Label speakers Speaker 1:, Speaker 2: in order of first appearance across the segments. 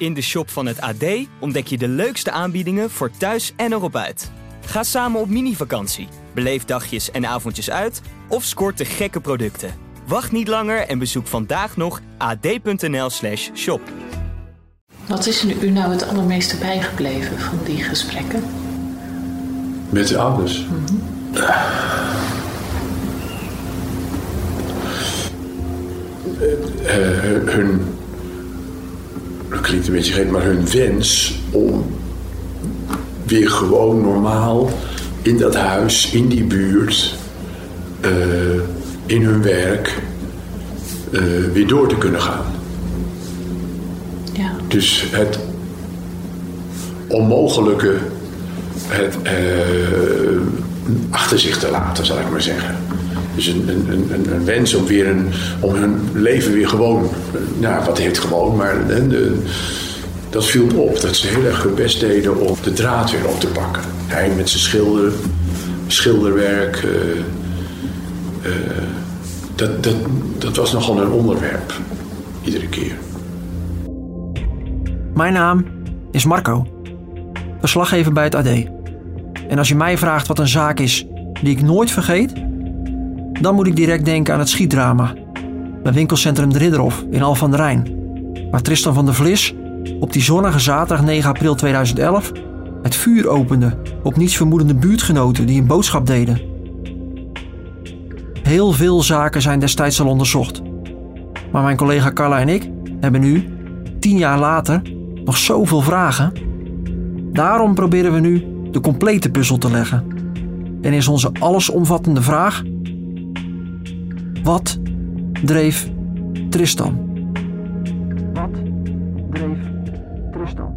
Speaker 1: In de shop van het AD ontdek je de leukste aanbiedingen voor thuis en erop uit. Ga samen op mini-vakantie, beleef dagjes en avondjes uit of scoort de gekke producten. Wacht niet langer en bezoek vandaag nog ad.nl/slash shop.
Speaker 2: Wat is er u nou het allermeeste bijgebleven van die gesprekken?
Speaker 3: Met de ouders. Eh, eh, hun, dat klinkt een beetje gek, maar hun wens om weer gewoon normaal in dat huis, in die buurt, eh, in hun werk, eh, weer door te kunnen gaan.
Speaker 2: Ja.
Speaker 3: Dus het onmogelijke het, eh, achter zich te laten, zal ik maar zeggen. Dus een, een, wens om, weer om hun leven weer gewoon, nou wat heet gewoon, maar dat viel op. Dat ze heel erg hun best deden om de draad weer op te pakken. Hij met zijn schilder, schilderwerk. eh, eh, dat, dat, dat was nogal een onderwerp, iedere keer.
Speaker 4: Mijn naam is Marco, verslaggever bij het AD. En als je mij vraagt wat een zaak is die ik nooit vergeet, dan moet ik direct denken aan het schietdrama bij winkelcentrum De Ridderhof in Al van der Rijn, waar Tristan van der Vlis op die zonnige zaterdag 9 april 2011 het vuur opende op nietsvermoedende buurtgenoten die een boodschap deden. Heel veel zaken zijn destijds al onderzocht. Maar mijn collega Carla en ik hebben nu, tien jaar later, nog zoveel vragen. Daarom proberen we nu de complete puzzel te leggen. En is onze allesomvattende vraag: wat dreef Tristan? Wat dreef Tristan?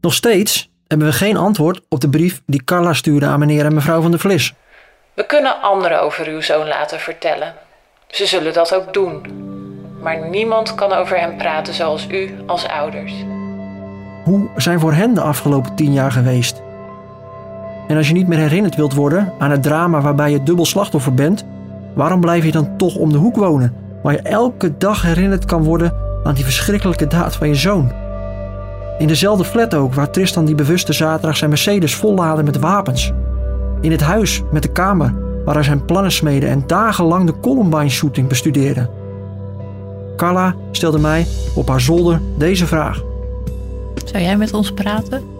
Speaker 4: Nog steeds hebben we geen antwoord op de brief die Carla stuurde aan meneer en mevrouw van der Vlis.
Speaker 2: We kunnen anderen over uw zoon laten vertellen. Ze zullen dat ook doen. Maar niemand kan over hem praten zoals u als ouders.
Speaker 4: Hoe zijn voor hen de afgelopen tien jaar geweest? En als je niet meer herinnerd wilt worden aan het drama waarbij je dubbel slachtoffer bent, waarom blijf je dan toch om de hoek wonen, waar je elke dag herinnerd kan worden aan die verschrikkelijke daad van je zoon? In dezelfde flat ook, waar Tristan die bewuste zaterdag zijn Mercedes vollaadde met wapens. In het huis met de kamer waar hij zijn plannen smeedde en dagenlang de Columbine-shooting bestudeerde. Carla stelde mij op haar zolder deze vraag.
Speaker 2: Zou jij met ons praten?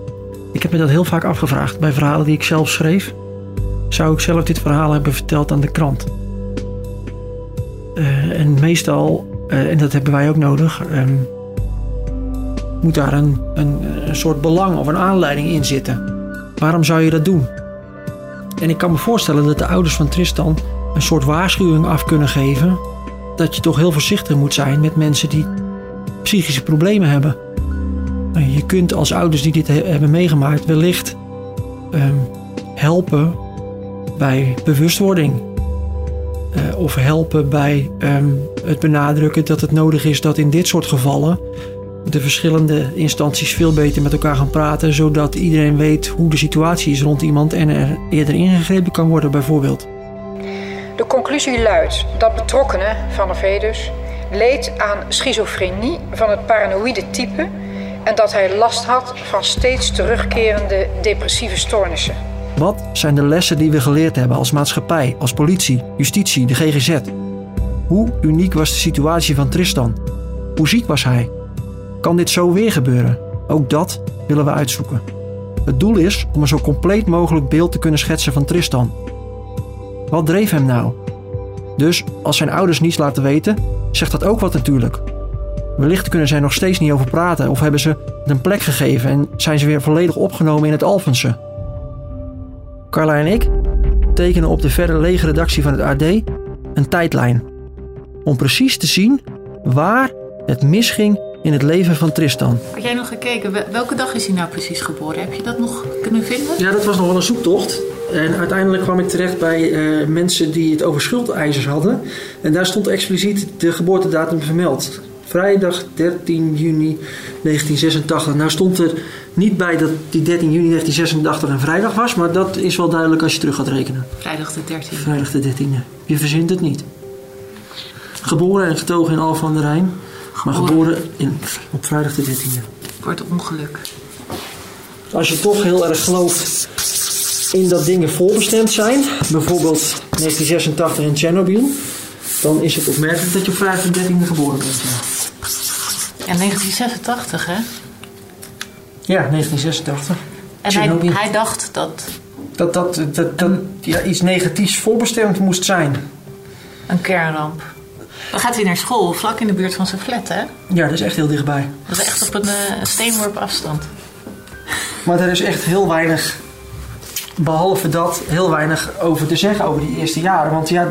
Speaker 4: Ik heb me dat heel vaak afgevraagd bij verhalen die ik zelf schreef. Zou ik zelf dit verhaal hebben verteld aan de krant? Eh, en meestal, eh, en dat hebben wij ook nodig, ehm, moet daar een, een, een soort belang of een aanleiding in zitten. Waarom zou je dat doen? En ik kan me voorstellen dat de ouders van Tristan een soort waarschuwing af kunnen geven dat je toch heel voorzichtig moet zijn met mensen die psychische problemen hebben. Nou, Je kunt als ouders die dit he- hebben meegemaakt wellicht ehm, helpen bij bewustwording. Eh, of helpen bij ehm, het benadrukken dat het nodig is dat in dit soort gevallen de verschillende instanties veel beter met elkaar gaan praten, zodat iedereen weet hoe de situatie is rond iemand en er eerder ingegrepen kan worden, bijvoorbeeld.
Speaker 5: De conclusie luidt dat betrokkenen, Van der Vee dus, leed aan schizofrenie van het paranoïde type en dat hij last had van steeds terugkerende depressieve stoornissen.
Speaker 4: Wat zijn de lessen die we geleerd hebben als maatschappij, als politie, justitie, de GGZ? Hoe uniek was de situatie van Tristan? Hoe ziek was hij? Kan dit zo weer gebeuren? Ook dat willen we uitzoeken. Het doel is om een zo compleet mogelijk beeld te kunnen schetsen van Tristan. Wat dreef hem nou? Dus als zijn ouders niets laten weten, zegt dat ook wat natuurlijk. Wellicht kunnen zij nog steeds niet over praten of hebben ze het een plek gegeven en zijn ze weer volledig opgenomen in het Alphense. Carla en ik tekenen op de verder lege redactie van het AD een tijdlijn. Om precies te zien waar het misging in het leven van Tristan.
Speaker 2: Had jij nog gekeken? Wel- Welke dag is hij nou precies geboren? Heb je dat nog kunnen vinden?
Speaker 4: Ja, dat was nog wel een zoektocht. En uiteindelijk kwam ik terecht bij eh, mensen die het over schuldeisers hadden. En daar stond expliciet de geboortedatum vermeld. Vrijdag 13 juni 1986. Nou stond er niet bij dat die 13 juni 1986 een vrijdag was, maar dat is wel duidelijk als je terug gaat rekenen.
Speaker 2: Vrijdag de 13e.
Speaker 4: Vrijdag de 13e. Je verzint het niet. Geboren en getogen in Al van der Rijn. Maar geboren in, op vrijdag de 13e.
Speaker 2: Voor het ongeluk.
Speaker 4: Als je toch heel erg gelooft in dat dingen voorbestemd zijn, bijvoorbeeld 1986 in Chernobyl, dan is het opmerkelijk dat je op vrijdag de 13e geboren bent. Ja,
Speaker 2: En 1986, hè?
Speaker 4: ja 1986.
Speaker 2: En hij, hij dacht dat
Speaker 4: Dat, dat, dat, dat ja, iets negatiefs voorbestemd moest zijn.
Speaker 2: een kernramp. Dan gaat hij naar school, vlak in de buurt van zijn flat, hè?
Speaker 4: Ja, dat is echt heel dichtbij.
Speaker 2: Dat is echt op een, eh, een steenworp afstand.
Speaker 4: Maar er is echt heel weinig, behalve dat, heel weinig over te zeggen over die eerste jaren. Want ja,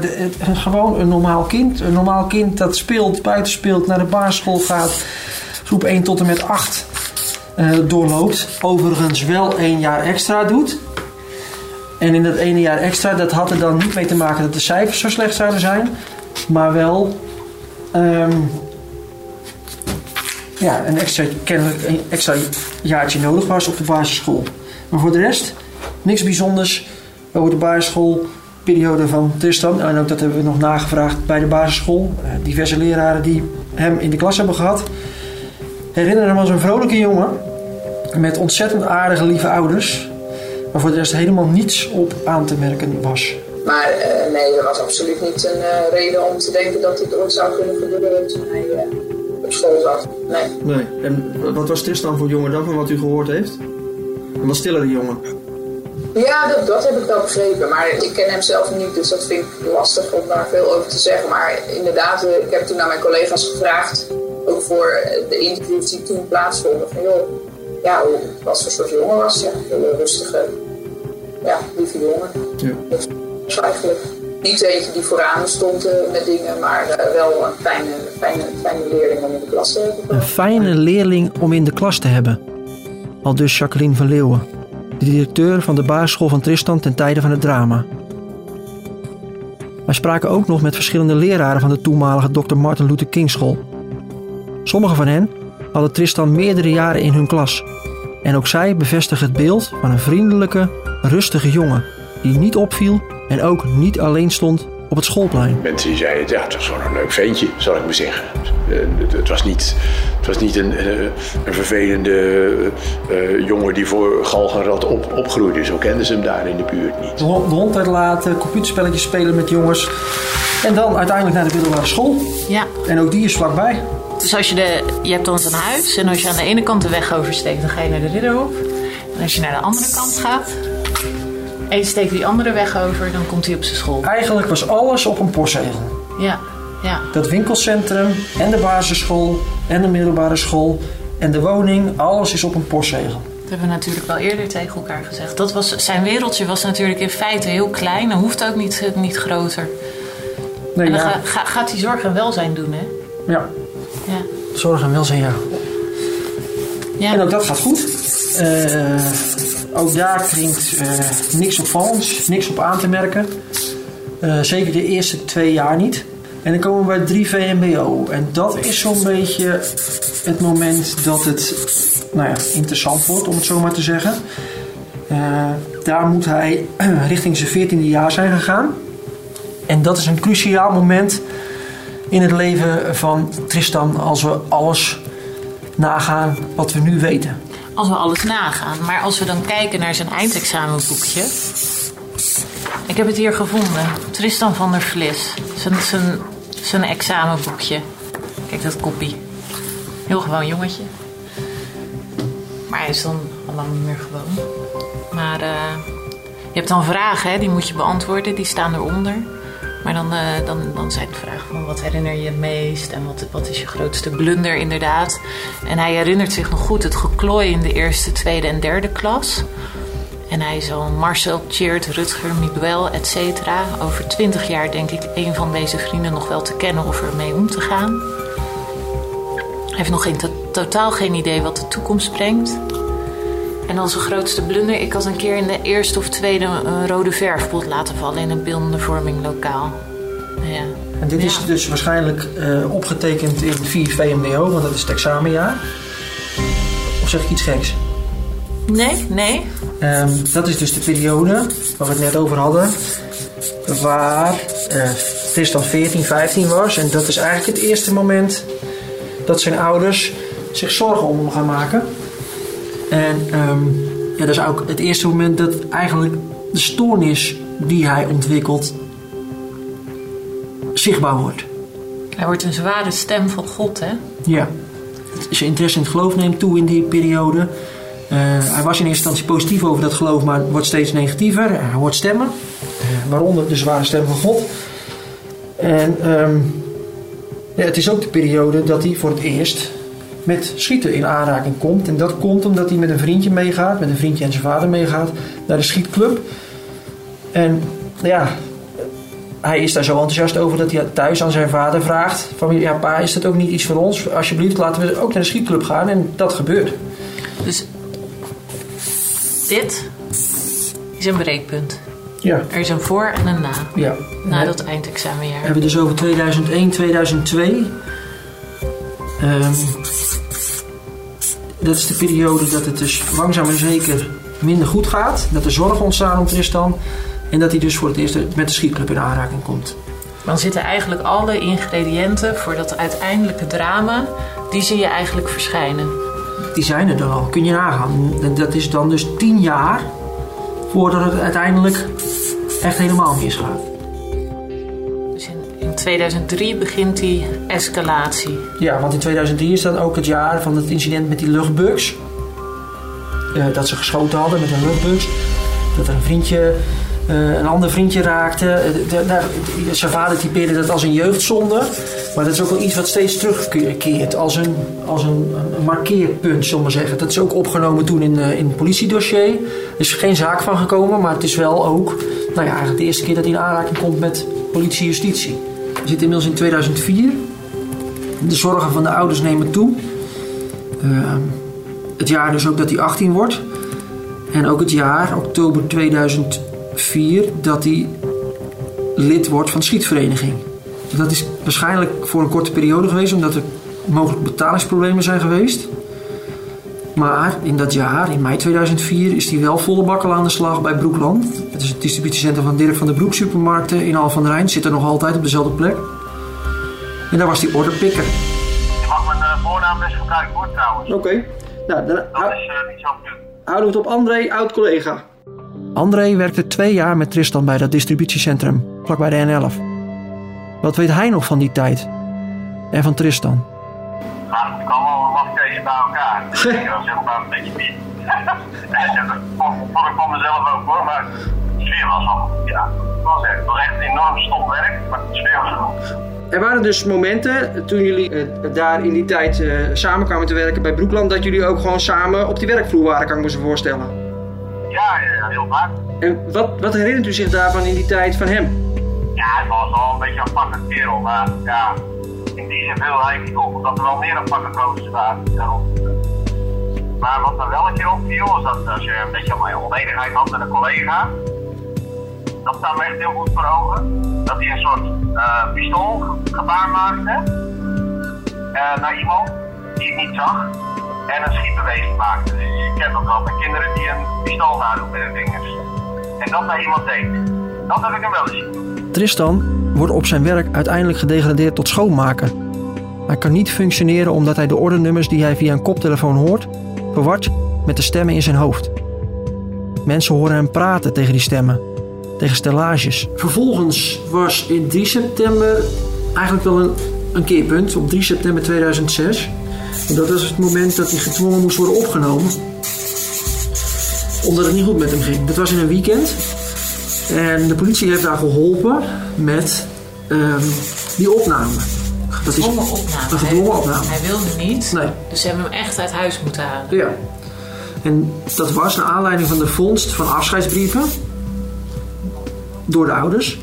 Speaker 4: gewoon een normaal kind, een normaal kind dat speelt, buiten speelt, naar de basisschool gaat, groep 1 tot en met 8 eh, doorloopt. Overigens wel één jaar extra doet. En in dat ene jaar extra, dat had er dan niet mee te maken dat de cijfers zo slecht zouden zijn. Maar wel ehm, ja, een extra, kennelijk een extra jaartje nodig was op de basisschool. Maar voor de rest, niks bijzonders over de basisschoolperiode van Tristan. En ook dat hebben we nog nagevraagd bij de basisschool. Eh, diverse leraren die hem in de klas hebben gehad. Herinner hem als een vrolijke jongen. Met ontzettend aardige, lieve ouders. Maar voor de rest helemaal niets op aan te merken was.
Speaker 6: Maar eh, nee, er was absoluut niet een eh, reden om te denken dat dit ooit zou kunnen gebeuren toen hij eh, op school zat. Nee.
Speaker 4: Nee. En wat was Tristan voor jongen dan, van wat u gehoord heeft? Een wat stillere jongen.
Speaker 6: Ja, dat, dat heb ik wel begrepen. Maar ik ken hem zelf niet, dus dat vind ik lastig om daar veel over te zeggen. Maar inderdaad, eh, ik heb toen naar mijn collega's gevraagd, ook voor eh, de interviews die toen plaatsvonden, van joh, ja, wat voor soort jongen was hij? Ja, een hele rustige, ja, lieve jongen.
Speaker 4: Ja.
Speaker 6: Dus eigenlijk niet eentje die vooraan stond eh, met dingen, maar eh, wel een fijne, fijne, fijne leerling om in de klas te hebben.
Speaker 4: Een fijne leerling om in de klas te hebben. Al dus Jacqueline van Leeuwen, de directeur van de basisschool van Tristan ten tijde van het drama. Wij spraken ook nog met verschillende leraren van de toenmalige Dr. Martin Luther King School. Sommige van hen hadden Tristan meerdere jaren in hun klas. En ook zij bevestigen het beeld van een vriendelijke, rustige jongen die niet opviel en ook niet alleen stond op het schoolplein.
Speaker 3: Mensen die zeiden, ja, het was gewoon een leuk ventje, zal ik maar zeggen. Eh, Het, het was niet, het was niet een, eh, een vervelende eh, jongen die voor galgenrad op, opgroeide. Zo kenden ze hem daar in de buurt niet.
Speaker 4: de hond de hond uitlaten, computerspelletjes spelen met jongens. En dan uiteindelijk naar de middelbare school.
Speaker 2: Ja,
Speaker 4: En ook die is vlakbij.
Speaker 2: dus als je de, je hebt dan zo'n huis en als je aan de ene kant de weg oversteekt, dan ga je naar de Ridderhof. En als je naar de andere kant gaat en je steekt die andere weg over, dan komt hij op zijn school.
Speaker 4: Eigenlijk was alles op een postzegel.
Speaker 2: Ja, ja.
Speaker 4: Dat winkelcentrum en de basisschool en de middelbare school en de woning, alles is op een postzegel.
Speaker 2: Dat hebben we natuurlijk wel eerder tegen elkaar gezegd. Dat was, zijn wereldje was natuurlijk in feite heel klein en hoeft ook niet, niet groter.
Speaker 4: Nee,
Speaker 2: En dan
Speaker 4: ja,
Speaker 2: ga- ga- gaat hij zorg en welzijn doen, hè?
Speaker 4: ja,
Speaker 2: Ja.
Speaker 4: zorg en welzijn, ja.
Speaker 2: ja.
Speaker 4: En ook dat gaat goed. Eh, ook daar klinkt eh, niks opvallends, niks op aan te merken. Eh, zeker de eerste twee jaar niet. En dan komen we bij 3 VMBO. En dat is zo'n beetje het moment dat het nou ja, interessant wordt, om het zo maar te zeggen. Eh, daar moet hij richting zijn 14e jaar zijn gegaan. En dat is een cruciaal moment in het leven van Tristan als we alles nagaan wat we nu weten.
Speaker 2: Als we alles nagaan. Maar als we dan kijken naar zijn eindexamenboekje. Ik heb het hier gevonden. Tristan van der Vlis. Zijn, zijn, zijn examenboekje. Kijk dat koppie. Heel gewoon jongetje. Maar hij is dan al lang niet meer gewoon. Maar eh, je hebt dan vragen, hè, die moet je beantwoorden. Die staan eronder. Maar dan, eh, dan, dan zijn de vragen van wat herinner je het meest en wat, wat is je grootste blunder inderdaad. En hij herinnert zich nog goed het geklooi in de eerste, tweede en derde klas. En hij zal Marcel, Cheert, Rutger, Miguel, et cetera. Over twintig jaar denk ik een van deze vrienden nog wel te kennen of ermee om te gaan. Hij heeft nog geen, to- totaal geen idee wat de toekomst brengt. En zijn grootste blunder. Ik had een keer in de eerste of tweede een rode verfpot laten vallen in een beeldende vorming lokaal. Ja.
Speaker 4: En dit is dus waarschijnlijk eh, opgetekend in 4 VMBO, want dat is het examenjaar. Of zeg ik iets geks?
Speaker 2: Nee, nee.
Speaker 4: Ehm, dat is dus de periode waar we het net over hadden. Waar eh Tristan 14, 15 was. En dat is eigenlijk het eerste moment dat zijn ouders zich zorgen om hem gaan maken. En ehm, ja, dat is ook het eerste moment dat eigenlijk de stoornis die hij ontwikkelt zichtbaar wordt.
Speaker 2: Hij wordt een zware stem van God, hè?
Speaker 4: Ja. Zijn interesse in het geloof neemt toe in die periode. Eh, hij was in eerste instantie positief over dat geloof, maar wordt steeds negatiever. Hij hoort stemmen, eh, waaronder de zware stem van God. En ehm, ja, het is ook de periode dat hij voor het eerst met schieten in aanraking komt. En dat komt omdat hij met een vriendje meegaat, met een vriendje en zijn vader meegaat, naar de schietclub. En ja, hij is daar zo enthousiast over dat hij thuis aan zijn vader vraagt: van ja, pa, is dat ook niet iets voor ons? Alsjeblieft, laten we ook naar de schietclub gaan. En dat gebeurt.
Speaker 2: Dus dit is een breekpunt.
Speaker 4: Ja.
Speaker 2: Er is een voor en een na.
Speaker 4: Ja.
Speaker 2: Na dat eindexamenjaar.
Speaker 4: We hebben dus over 2001, 2002. Ehm, dat is de periode dat het dus langzaam maar zeker minder goed gaat. Dat er zorgen ontstaan om Tristan. En dat hij dus voor het eerst met de schietclub in aanraking komt.
Speaker 2: Dan zitten eigenlijk alle ingrediënten voor dat uiteindelijke drama, die zie je eigenlijk verschijnen.
Speaker 4: Die zijn er dan al, kun je nagaan. En dat is dan dus tien jaar voordat het uiteindelijk echt helemaal misgaat.
Speaker 2: Dus in, in 2003 begint die escalatie.
Speaker 4: Ja, want in 2003 is dan ook het jaar van het incident met die luchtbugs. Eh, dat ze geschoten hadden met een luchtbugs. Dat er een vriendje, eh, een ander vriendje raakte. Eh, daar- zijn vader typeerde dat als een jeugdzonde. Maar dat is ook wel iets wat steeds terugkeert. Als een, als een, markeerpunt, zullen we zeggen. Dat is ook opgenomen toen in, in het politiedossier. Er is geen zaak van gekomen, maar het is wel ook... Nou ja, de eerste keer dat hij in aanraking komt met politie zitten inmiddels in 2004. De zorgen van de ouders nemen toe. Ehm, het jaar dus ook dat hij 18 wordt. En ook het jaar, oktober 2004, dat hij lid wordt van de schietvereniging. Dat is waarschijnlijk voor een korte periode geweest, omdat er mogelijk betalingsproblemen zijn geweest. Maar in dat jaar, in mei 2004, is hij wel volle bakken aan de slag bij Broekland. Het is het distributiecentrum van Dirk van der Broek supermarkten in Al van der Rijn. Zit er nog altijd op dezelfde plek. En daar was hij orderpikker.
Speaker 7: Je mag mijn eh, voornaam best gebruiken hoor trouwens.
Speaker 4: Oké. Nou, dan
Speaker 7: Dat is eh, niet zo
Speaker 4: houden we het op André, oud-collega. André werkte twee jaar met Tristan bij dat distributiecentrum, vlakbij de N11. Wat weet hij nog van die tijd? En van Tristan?
Speaker 7: Maar het kwam bij elkaar. Dus ik was zeg maar een beetje vond ik van mezelf ook hoor, maar de sfeer was wel, ja, het was echt, het was echt enorm stom werk, maar de sfeer was goed.
Speaker 4: Er waren dus momenten toen jullie eh, daar in die tijd eh, samen kwamen te werken bij Broekland, dat jullie ook gewoon samen op die werkvloer waren, kan ik me zo voorstellen.
Speaker 7: Ja, ja, ja, heel vaak.
Speaker 4: En wat, wat herinnert u zich daarvan in die tijd van hem?
Speaker 7: Ja, het was wel een beetje een aparte kerel, maar ja, in die zin veel op, omdat er wel meer aparte roosters waren. Maar wat er wel een keer opviel, was dat als je een beetje onenigheid had met een collega, dat staat me echt heel goed voor ogen, dat hij een soort eh pistoolgebaar maakte eh, naar iemand die het niet zag en een schietbeweging maakte. Dus je kent dat wel bij kinderen die een pistool nadoen met hun vingers. En dat naar iemand deed. Dat heb ik hem wel eens.
Speaker 4: Tristan wordt op zijn werk uiteindelijk gedegradeerd tot schoonmaker. Hij kan niet functioneren omdat hij de ordernummers die hij via een koptelefoon hoort, verwart met de stemmen in zijn hoofd. Mensen horen hem praten tegen die stemmen, tegen stellages. Vervolgens was in 3 september eigenlijk wel een, een keerpunt, op 3 september 2006. En dat was het moment dat hij gedwongen moest worden opgenomen. Omdat het niet goed met hem ging. Dat was in een weekend. En de politie heeft daar geholpen met ehm, die opname. Dat is
Speaker 2: opname.
Speaker 4: een gedwongen opname.
Speaker 2: Hij wilde niet,
Speaker 4: Nee.
Speaker 2: dus ze hebben hem echt uit huis moeten halen.
Speaker 4: Ja. En dat was naar aanleiding van de vondst van afscheidsbrieven door de ouders.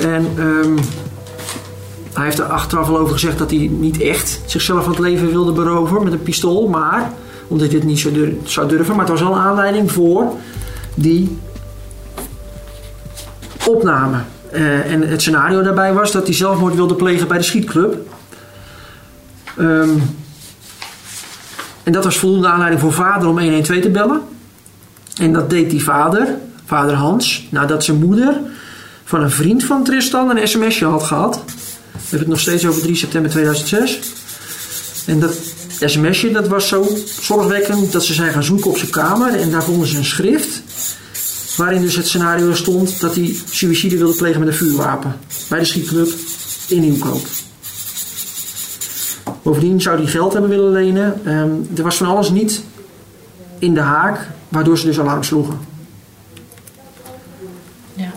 Speaker 4: En ehm, hij heeft er achteraf al over gezegd dat hij niet echt zichzelf van het leven wilde beroven met een pistool, maar omdat hij dit niet zou durven. Maar het was wel een aanleiding voor die Eh, en het scenario daarbij was dat hij zelfmoord wilde plegen bij de schietclub. Ehm, en dat was voldoende aanleiding voor vader om 112 te bellen. En dat deed die vader, vader Hans, nadat zijn moeder van een vriend van Tristan een sms'je had gehad. We hebben nog steeds over 3 september 2006. En dat sms'je dat was zo zorgwekkend dat ze zijn gaan zoeken op zijn kamer. En daar vonden ze een schrift. Waarin dus het scenario stond dat hij suïcide wilde plegen met een vuurwapen. Bij de schietclub in Nieuwkoop. Bovendien zou hij geld hebben willen lenen. Ehm, er was van alles niet in de haak, waardoor ze dus alarm sloegen.
Speaker 2: Ja.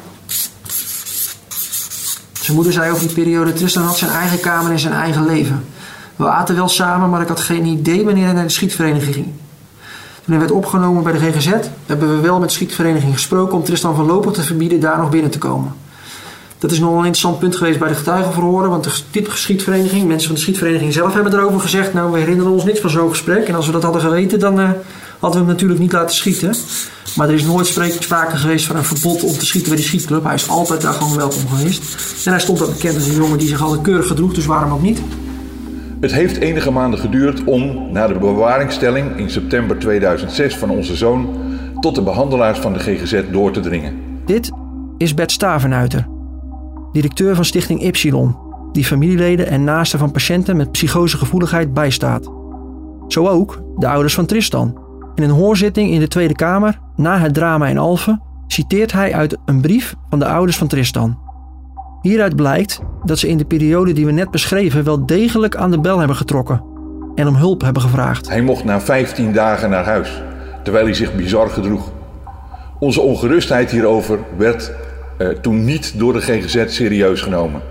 Speaker 4: Zijn moeder zei over die periode: Tristan had zijn eigen kamer en zijn eigen leven. We aten wel samen, maar ik had geen idee wanneer hij naar de schietvereniging ging. Toen hij werd opgenomen bij de GGZ, hebben we wel met de schietvereniging gesproken om Tristan voorlopig te verbieden daar nog binnen te komen. Dat is nog een interessant punt geweest bij de getuigenverhoren, want de schietvereniging, mensen van de schietvereniging zelf hebben erover gezegd: Nou, we herinneren ons niks van zo'n gesprek. En als we dat hadden geweten, dan uh, hadden we hem natuurlijk niet laten schieten. Maar er is nooit sprake geweest van een verbod om te schieten bij die schietclub. Hij is altijd daar gewoon welkom geweest. En hij stond ook bekend als een jongen die zich altijd keurig gedroeg, dus waarom ook niet?
Speaker 8: Het heeft enige maanden geduurd om, na de bewaringstelling in september 2006 van onze zoon, tot de behandelaars van de GGZ door te dringen.
Speaker 4: Dit is Bert Stavenuiter, directeur van Stichting Ypsilon, die familieleden en naasten van patiënten met psychosegevoeligheid bijstaat. Zo ook de ouders van Tristan. In een hoorzitting in de Tweede Kamer, na het drama in Alphen, citeert hij uit een brief van de ouders van Tristan. Hieruit blijkt dat ze in de periode die we net beschreven wel degelijk aan de bel hebben getrokken en om hulp hebben gevraagd.
Speaker 8: Hij mocht na 15 dagen naar huis, terwijl hij zich bizar gedroeg. Onze ongerustheid hierover werd eh, toen niet door de GGZ serieus genomen.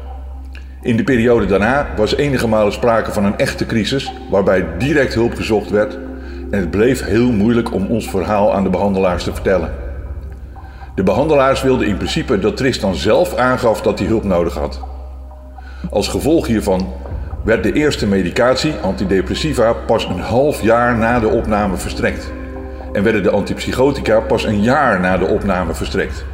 Speaker 8: In de periode daarna was enige malen sprake van een echte crisis waarbij direct hulp gezocht werd en het bleef heel moeilijk om ons verhaal aan de behandelaars te vertellen. De behandelaars wilden in principe dat Tristan zelf aangaf dat hij hulp nodig had. Als gevolg hiervan werd de eerste medicatie, antidepressiva, pas een half jaar na de opname verstrekt. En werden de antipsychotica pas een jaar na de opname verstrekt.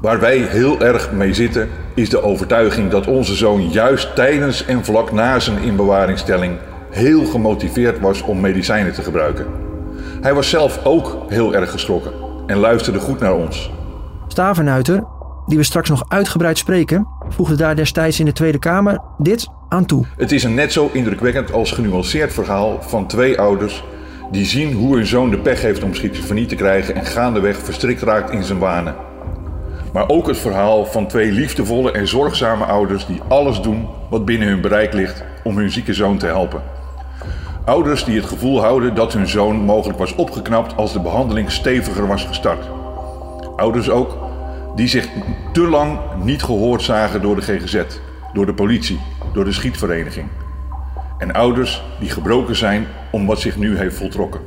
Speaker 8: Waar wij heel erg mee zitten is de overtuiging dat onze zoon juist tijdens en vlak na zijn inbewaringstelling heel gemotiveerd was om medicijnen te gebruiken. Hij was zelf ook heel erg geschrokken en luisterde goed naar ons.
Speaker 4: Stavenuiter, die we straks nog uitgebreid spreken, voegde daar destijds in de Tweede Kamer dit aan toe.
Speaker 8: Het is een net zo indrukwekkend als genuanceerd verhaal van twee ouders die zien hoe hun zoon de pech heeft om schizofrenie te krijgen en gaandeweg verstrikt raakt in zijn wanen. Maar ook het verhaal van twee liefdevolle en zorgzame ouders die alles doen wat binnen hun bereik ligt om hun zieke zoon te helpen. Ouders die het gevoel houden dat hun zoon mogelijk was opgeknapt als de behandeling steviger was gestart. Ouders ook die zich te lang niet gehoord zagen door de GGZ, door de politie, door de schietvereniging. En ouders die gebroken zijn om wat zich nu heeft voltrokken.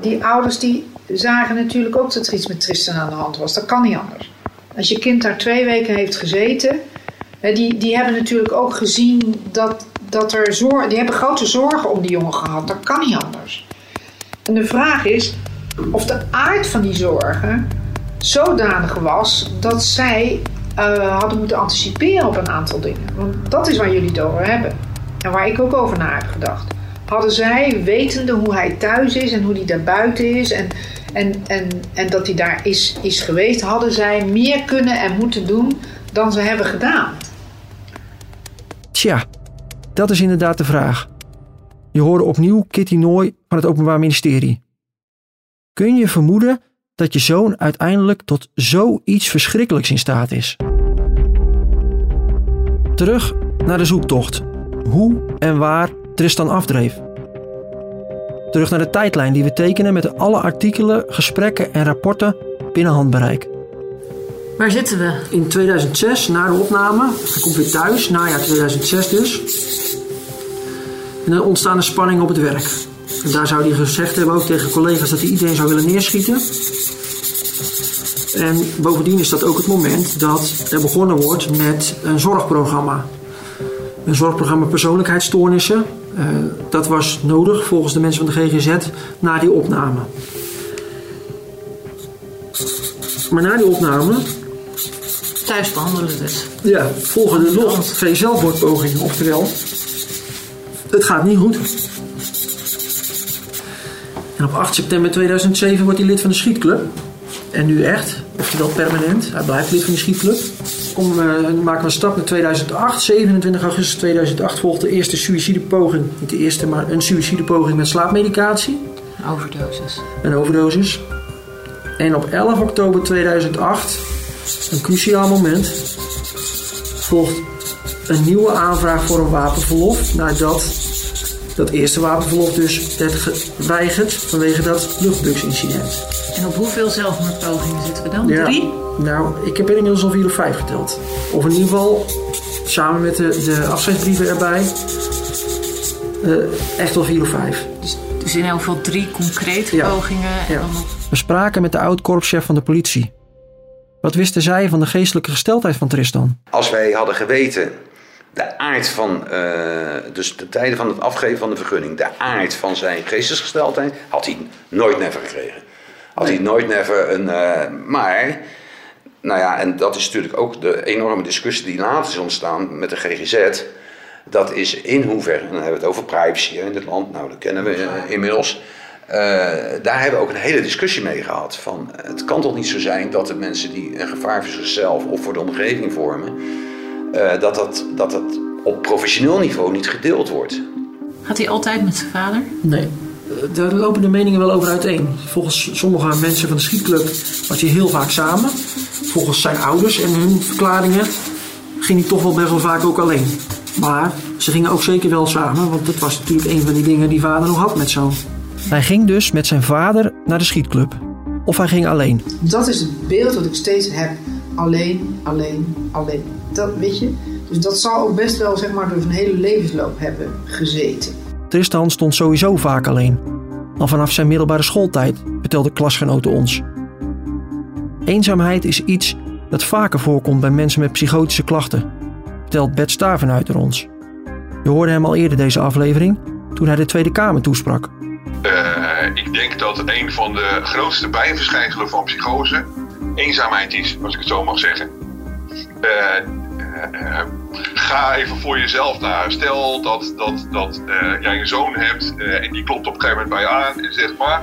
Speaker 5: Die ouders die zagen natuurlijk ook dat er iets met Tristan aan de hand was. Dat kan niet anders. Als je kind daar twee weken heeft gezeten, die, die hebben natuurlijk ook gezien dat, dat er die hebben grote zorgen om die jongen gehad. Dat kan niet anders. En de vraag is of de aard van die zorgen zodanig was dat zij uh, hadden moeten anticiperen op een aantal dingen. Want dat is waar jullie het over hebben. En waar ik ook over na heb gedacht. Hadden zij, wetende hoe hij thuis is en hoe hij daar buiten is en, en, en, en dat hij daar is, is geweest, hadden zij meer kunnen en moeten doen dan ze hebben gedaan?
Speaker 4: Tja, dat is inderdaad de vraag. Je hoorde opnieuw Kitty Nooy van het Openbaar Ministerie. Kun je vermoeden dat je zoon uiteindelijk tot zoiets verschrikkelijks in staat is? Terug naar de zoektocht. Hoe en waar Tristan afdreef. Terug naar de tijdlijn die we tekenen met alle artikelen, gesprekken en rapporten binnen handbereik.
Speaker 2: Waar zitten we?
Speaker 4: In 2006, na de opname. Hij komt weer thuis, najaar 2006 dus. En er ontstaan een spanning op het werk. Daar zou hij gezegd hebben ook tegen collega's dat hij iedereen zou willen neerschieten. En bovendien is dat ook het moment dat er begonnen wordt met een zorgprogramma. Een zorgprogramma persoonlijkheidsstoornissen. Uh, dat was nodig volgens de mensen van de GGZ na die opname. Maar na die opname
Speaker 2: thuis behandelen dus.
Speaker 4: Ja, volgende nog twee zelfmoordpogingen. Oftewel, het gaat niet goed. En op 8 september 2007 wordt hij lid van de schietclub. En nu echt, oftewel permanent. Hij blijft lid van de schietclub. kom, dan maken we een stap naar 2008. 27 augustus 2008 volgt de eerste suïcidepoging. Niet de eerste, maar een suïcidepoging met slaapmedicatie.
Speaker 2: Overdosis.
Speaker 4: Een overdosis. En op 11 oktober 2008, een cruciaal moment, volgt een nieuwe aanvraag voor een wapenverlof. Nadat dat eerste wapenverlof dus werd geweigerd vanwege dat luchtbugsincident.
Speaker 2: En op hoeveel zelfmoordpogingen zitten we dan?
Speaker 4: Ja.
Speaker 2: Drie?
Speaker 4: Nou, ik heb er inmiddels al vier of vijf geteld. Of in ieder geval, samen met de, de afscheidsbrieven erbij, eh, echt wel vier of vijf.
Speaker 2: Dus, dus in elk geval drie concrete
Speaker 4: Ja.
Speaker 2: pogingen. En
Speaker 4: Ja.
Speaker 2: dan nog
Speaker 4: We spraken met de oud-korpschef van de politie. Wat wisten zij van de geestelijke gesteldheid van Tristan?
Speaker 9: Als wij hadden geweten de aard van, eh, dus de tijden van het afgeven van de vergunning, de aard van zijn geestesgesteldheid, had hij nooit never gekregen. Had hij nooit never een. eh, maar, nou ja, en dat is natuurlijk ook de enorme discussie die later is ontstaan met de GGZ. Dat is in hoeverre, en dan hebben we het over privacy in dit land, nou dat kennen we eh, inmiddels. Eh, daar hebben we ook een hele discussie mee gehad. Van, het kan toch niet zo zijn dat de mensen die een gevaar voor zichzelf of voor de omgeving vormen, eh, dat, dat, dat dat op professioneel niveau niet gedeeld wordt.
Speaker 2: Gaat hij altijd met zijn vader?
Speaker 4: Nee. Eh, Daar lopen de meningen wel over uiteen. Volgens sommige mensen van de schietclub was hij heel vaak samen. Volgens zijn ouders en hun verklaringen ging hij toch wel best wel vaak ook alleen. Maar ze gingen ook zeker wel samen, want dat was natuurlijk een van die dingen die vader nog had met zoon. Hij ging dus met zijn vader naar de schietclub. Of hij ging alleen.
Speaker 6: Dat is het beeld wat ik steeds heb. Alleen, alleen, alleen. Dat weet je. Dus dat zal ook best wel zeg maar door zijn hele levensloop hebben gezeten.
Speaker 4: Tristan stond sowieso vaak alleen. Al vanaf zijn middelbare schooltijd, vertelden klasgenoten ons. Eenzaamheid is iets dat vaker voorkomt bij mensen met psychotische klachten, vertelt Bert Stavenuiter ons. Je hoorde hem al eerder deze aflevering toen hij de Tweede Kamer toesprak.
Speaker 10: Eh, ik denk dat een van de grootste bijverschijnselen van psychose eenzaamheid is, als ik het zo mag zeggen. Eh, eh, ga even voor jezelf na. Stel dat, dat, dat jij een zoon hebt en die klopt op een gegeven moment bij je aan en zegt maar,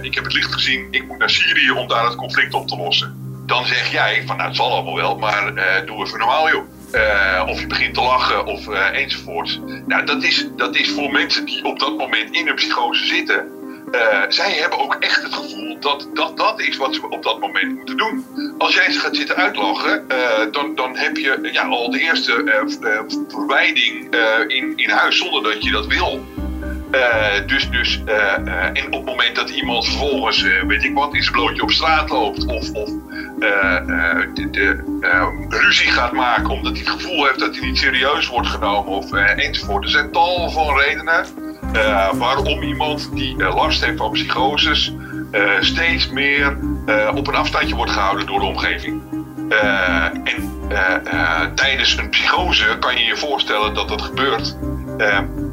Speaker 10: ik heb het licht gezien, ik moet naar Syrië om daar het conflict op te lossen. Dan zeg jij van nou het zal allemaal wel, maar doe even normaal joh. Eh, of je begint te lachen of eh, enzovoort. Nou, dat is, dat is voor mensen die op dat moment in een psychose zitten. eh, zij hebben ook echt het gevoel dat, dat dat is wat ze op dat moment moeten doen. Als jij ze gaat zitten uitlachen, dan, dan heb je ja, al de eerste verwijding in, in huis zonder dat je dat wil. Dus, dus en op het moment dat iemand vervolgens, weet ik wat, in zijn blootje op straat loopt of, of de, de, eh, ruzie gaat maken omdat hij het gevoel heeft dat hij niet serieus wordt genomen of eh, enzovoort. Er zijn tal van redenen eh, waarom iemand die eh, last heeft van psychoses eh, steeds meer eh, op een afstandje wordt gehouden door de omgeving. Eh, en eh, eh, tijdens een psychose kan je je voorstellen dat dat gebeurt.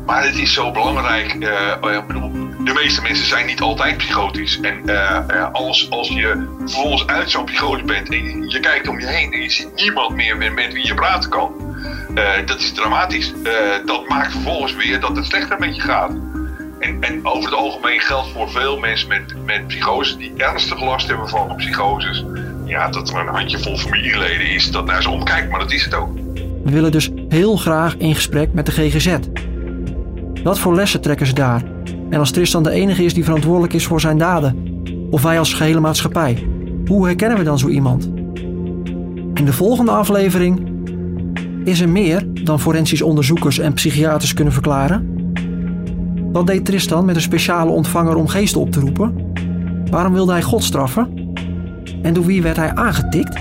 Speaker 10: Eh, maar het is zo belangrijk. eh, bedoel, de meeste mensen zijn niet altijd psychotisch. En eh, eh, als, als je vervolgens uit zo'n psychose bent en je, kijkt om je heen en je ziet niemand meer met, wie je praten kan, eh, dat is dramatisch. Eh, dat maakt vervolgens weer dat het slechter met je gaat. En, en over het algemeen geldt voor veel mensen met, met psychose die ernstig last hebben van psychoses. Ja, dat er een handjevol familieleden is dat naar ze omkijkt, maar dat is het ook.
Speaker 4: We willen dus heel graag in gesprek met de GGZ. Wat voor lessen trekken ze daar? En als Tristan de enige is die verantwoordelijk is voor zijn daden? Of wij als gehele maatschappij? Hoe herkennen we dan zo iemand? In de volgende aflevering is er meer dan forensisch onderzoekers en psychiaters kunnen verklaren. Wat deed Tristan met een speciale ontvanger om geesten op te roepen? Waarom wilde hij God straffen? En door wie werd hij aangetikt?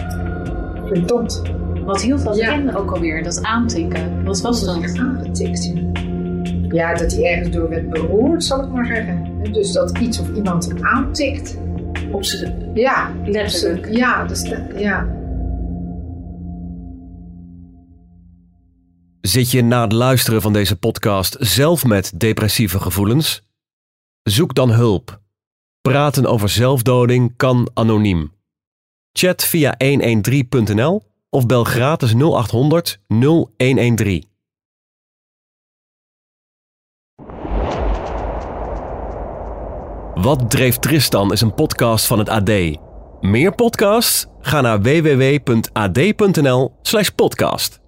Speaker 6: Verdomd.
Speaker 2: Wat hield dat
Speaker 6: Ja.
Speaker 2: in ook alweer? Dat aantikken. Wat was dat?
Speaker 6: Aangetikt. ja. Ja, dat hij ergens door werd beroerd, zal ik maar zeggen. Dus dat iets of iemand hem aantikt.
Speaker 2: Op z'n
Speaker 6: Ja,
Speaker 2: letterlijk.
Speaker 6: ja, dus ja.
Speaker 11: Zit je na het luisteren van deze podcast zelf met depressieve gevoelens? Zoek dan hulp. Praten over zelfdoding kan anoniem. Chat via 113.nl of bel gratis 0800 0113. Wat dreef Tristan is een podcast van het AD. Meer podcasts? Ga naar www.ad.nl/podcast.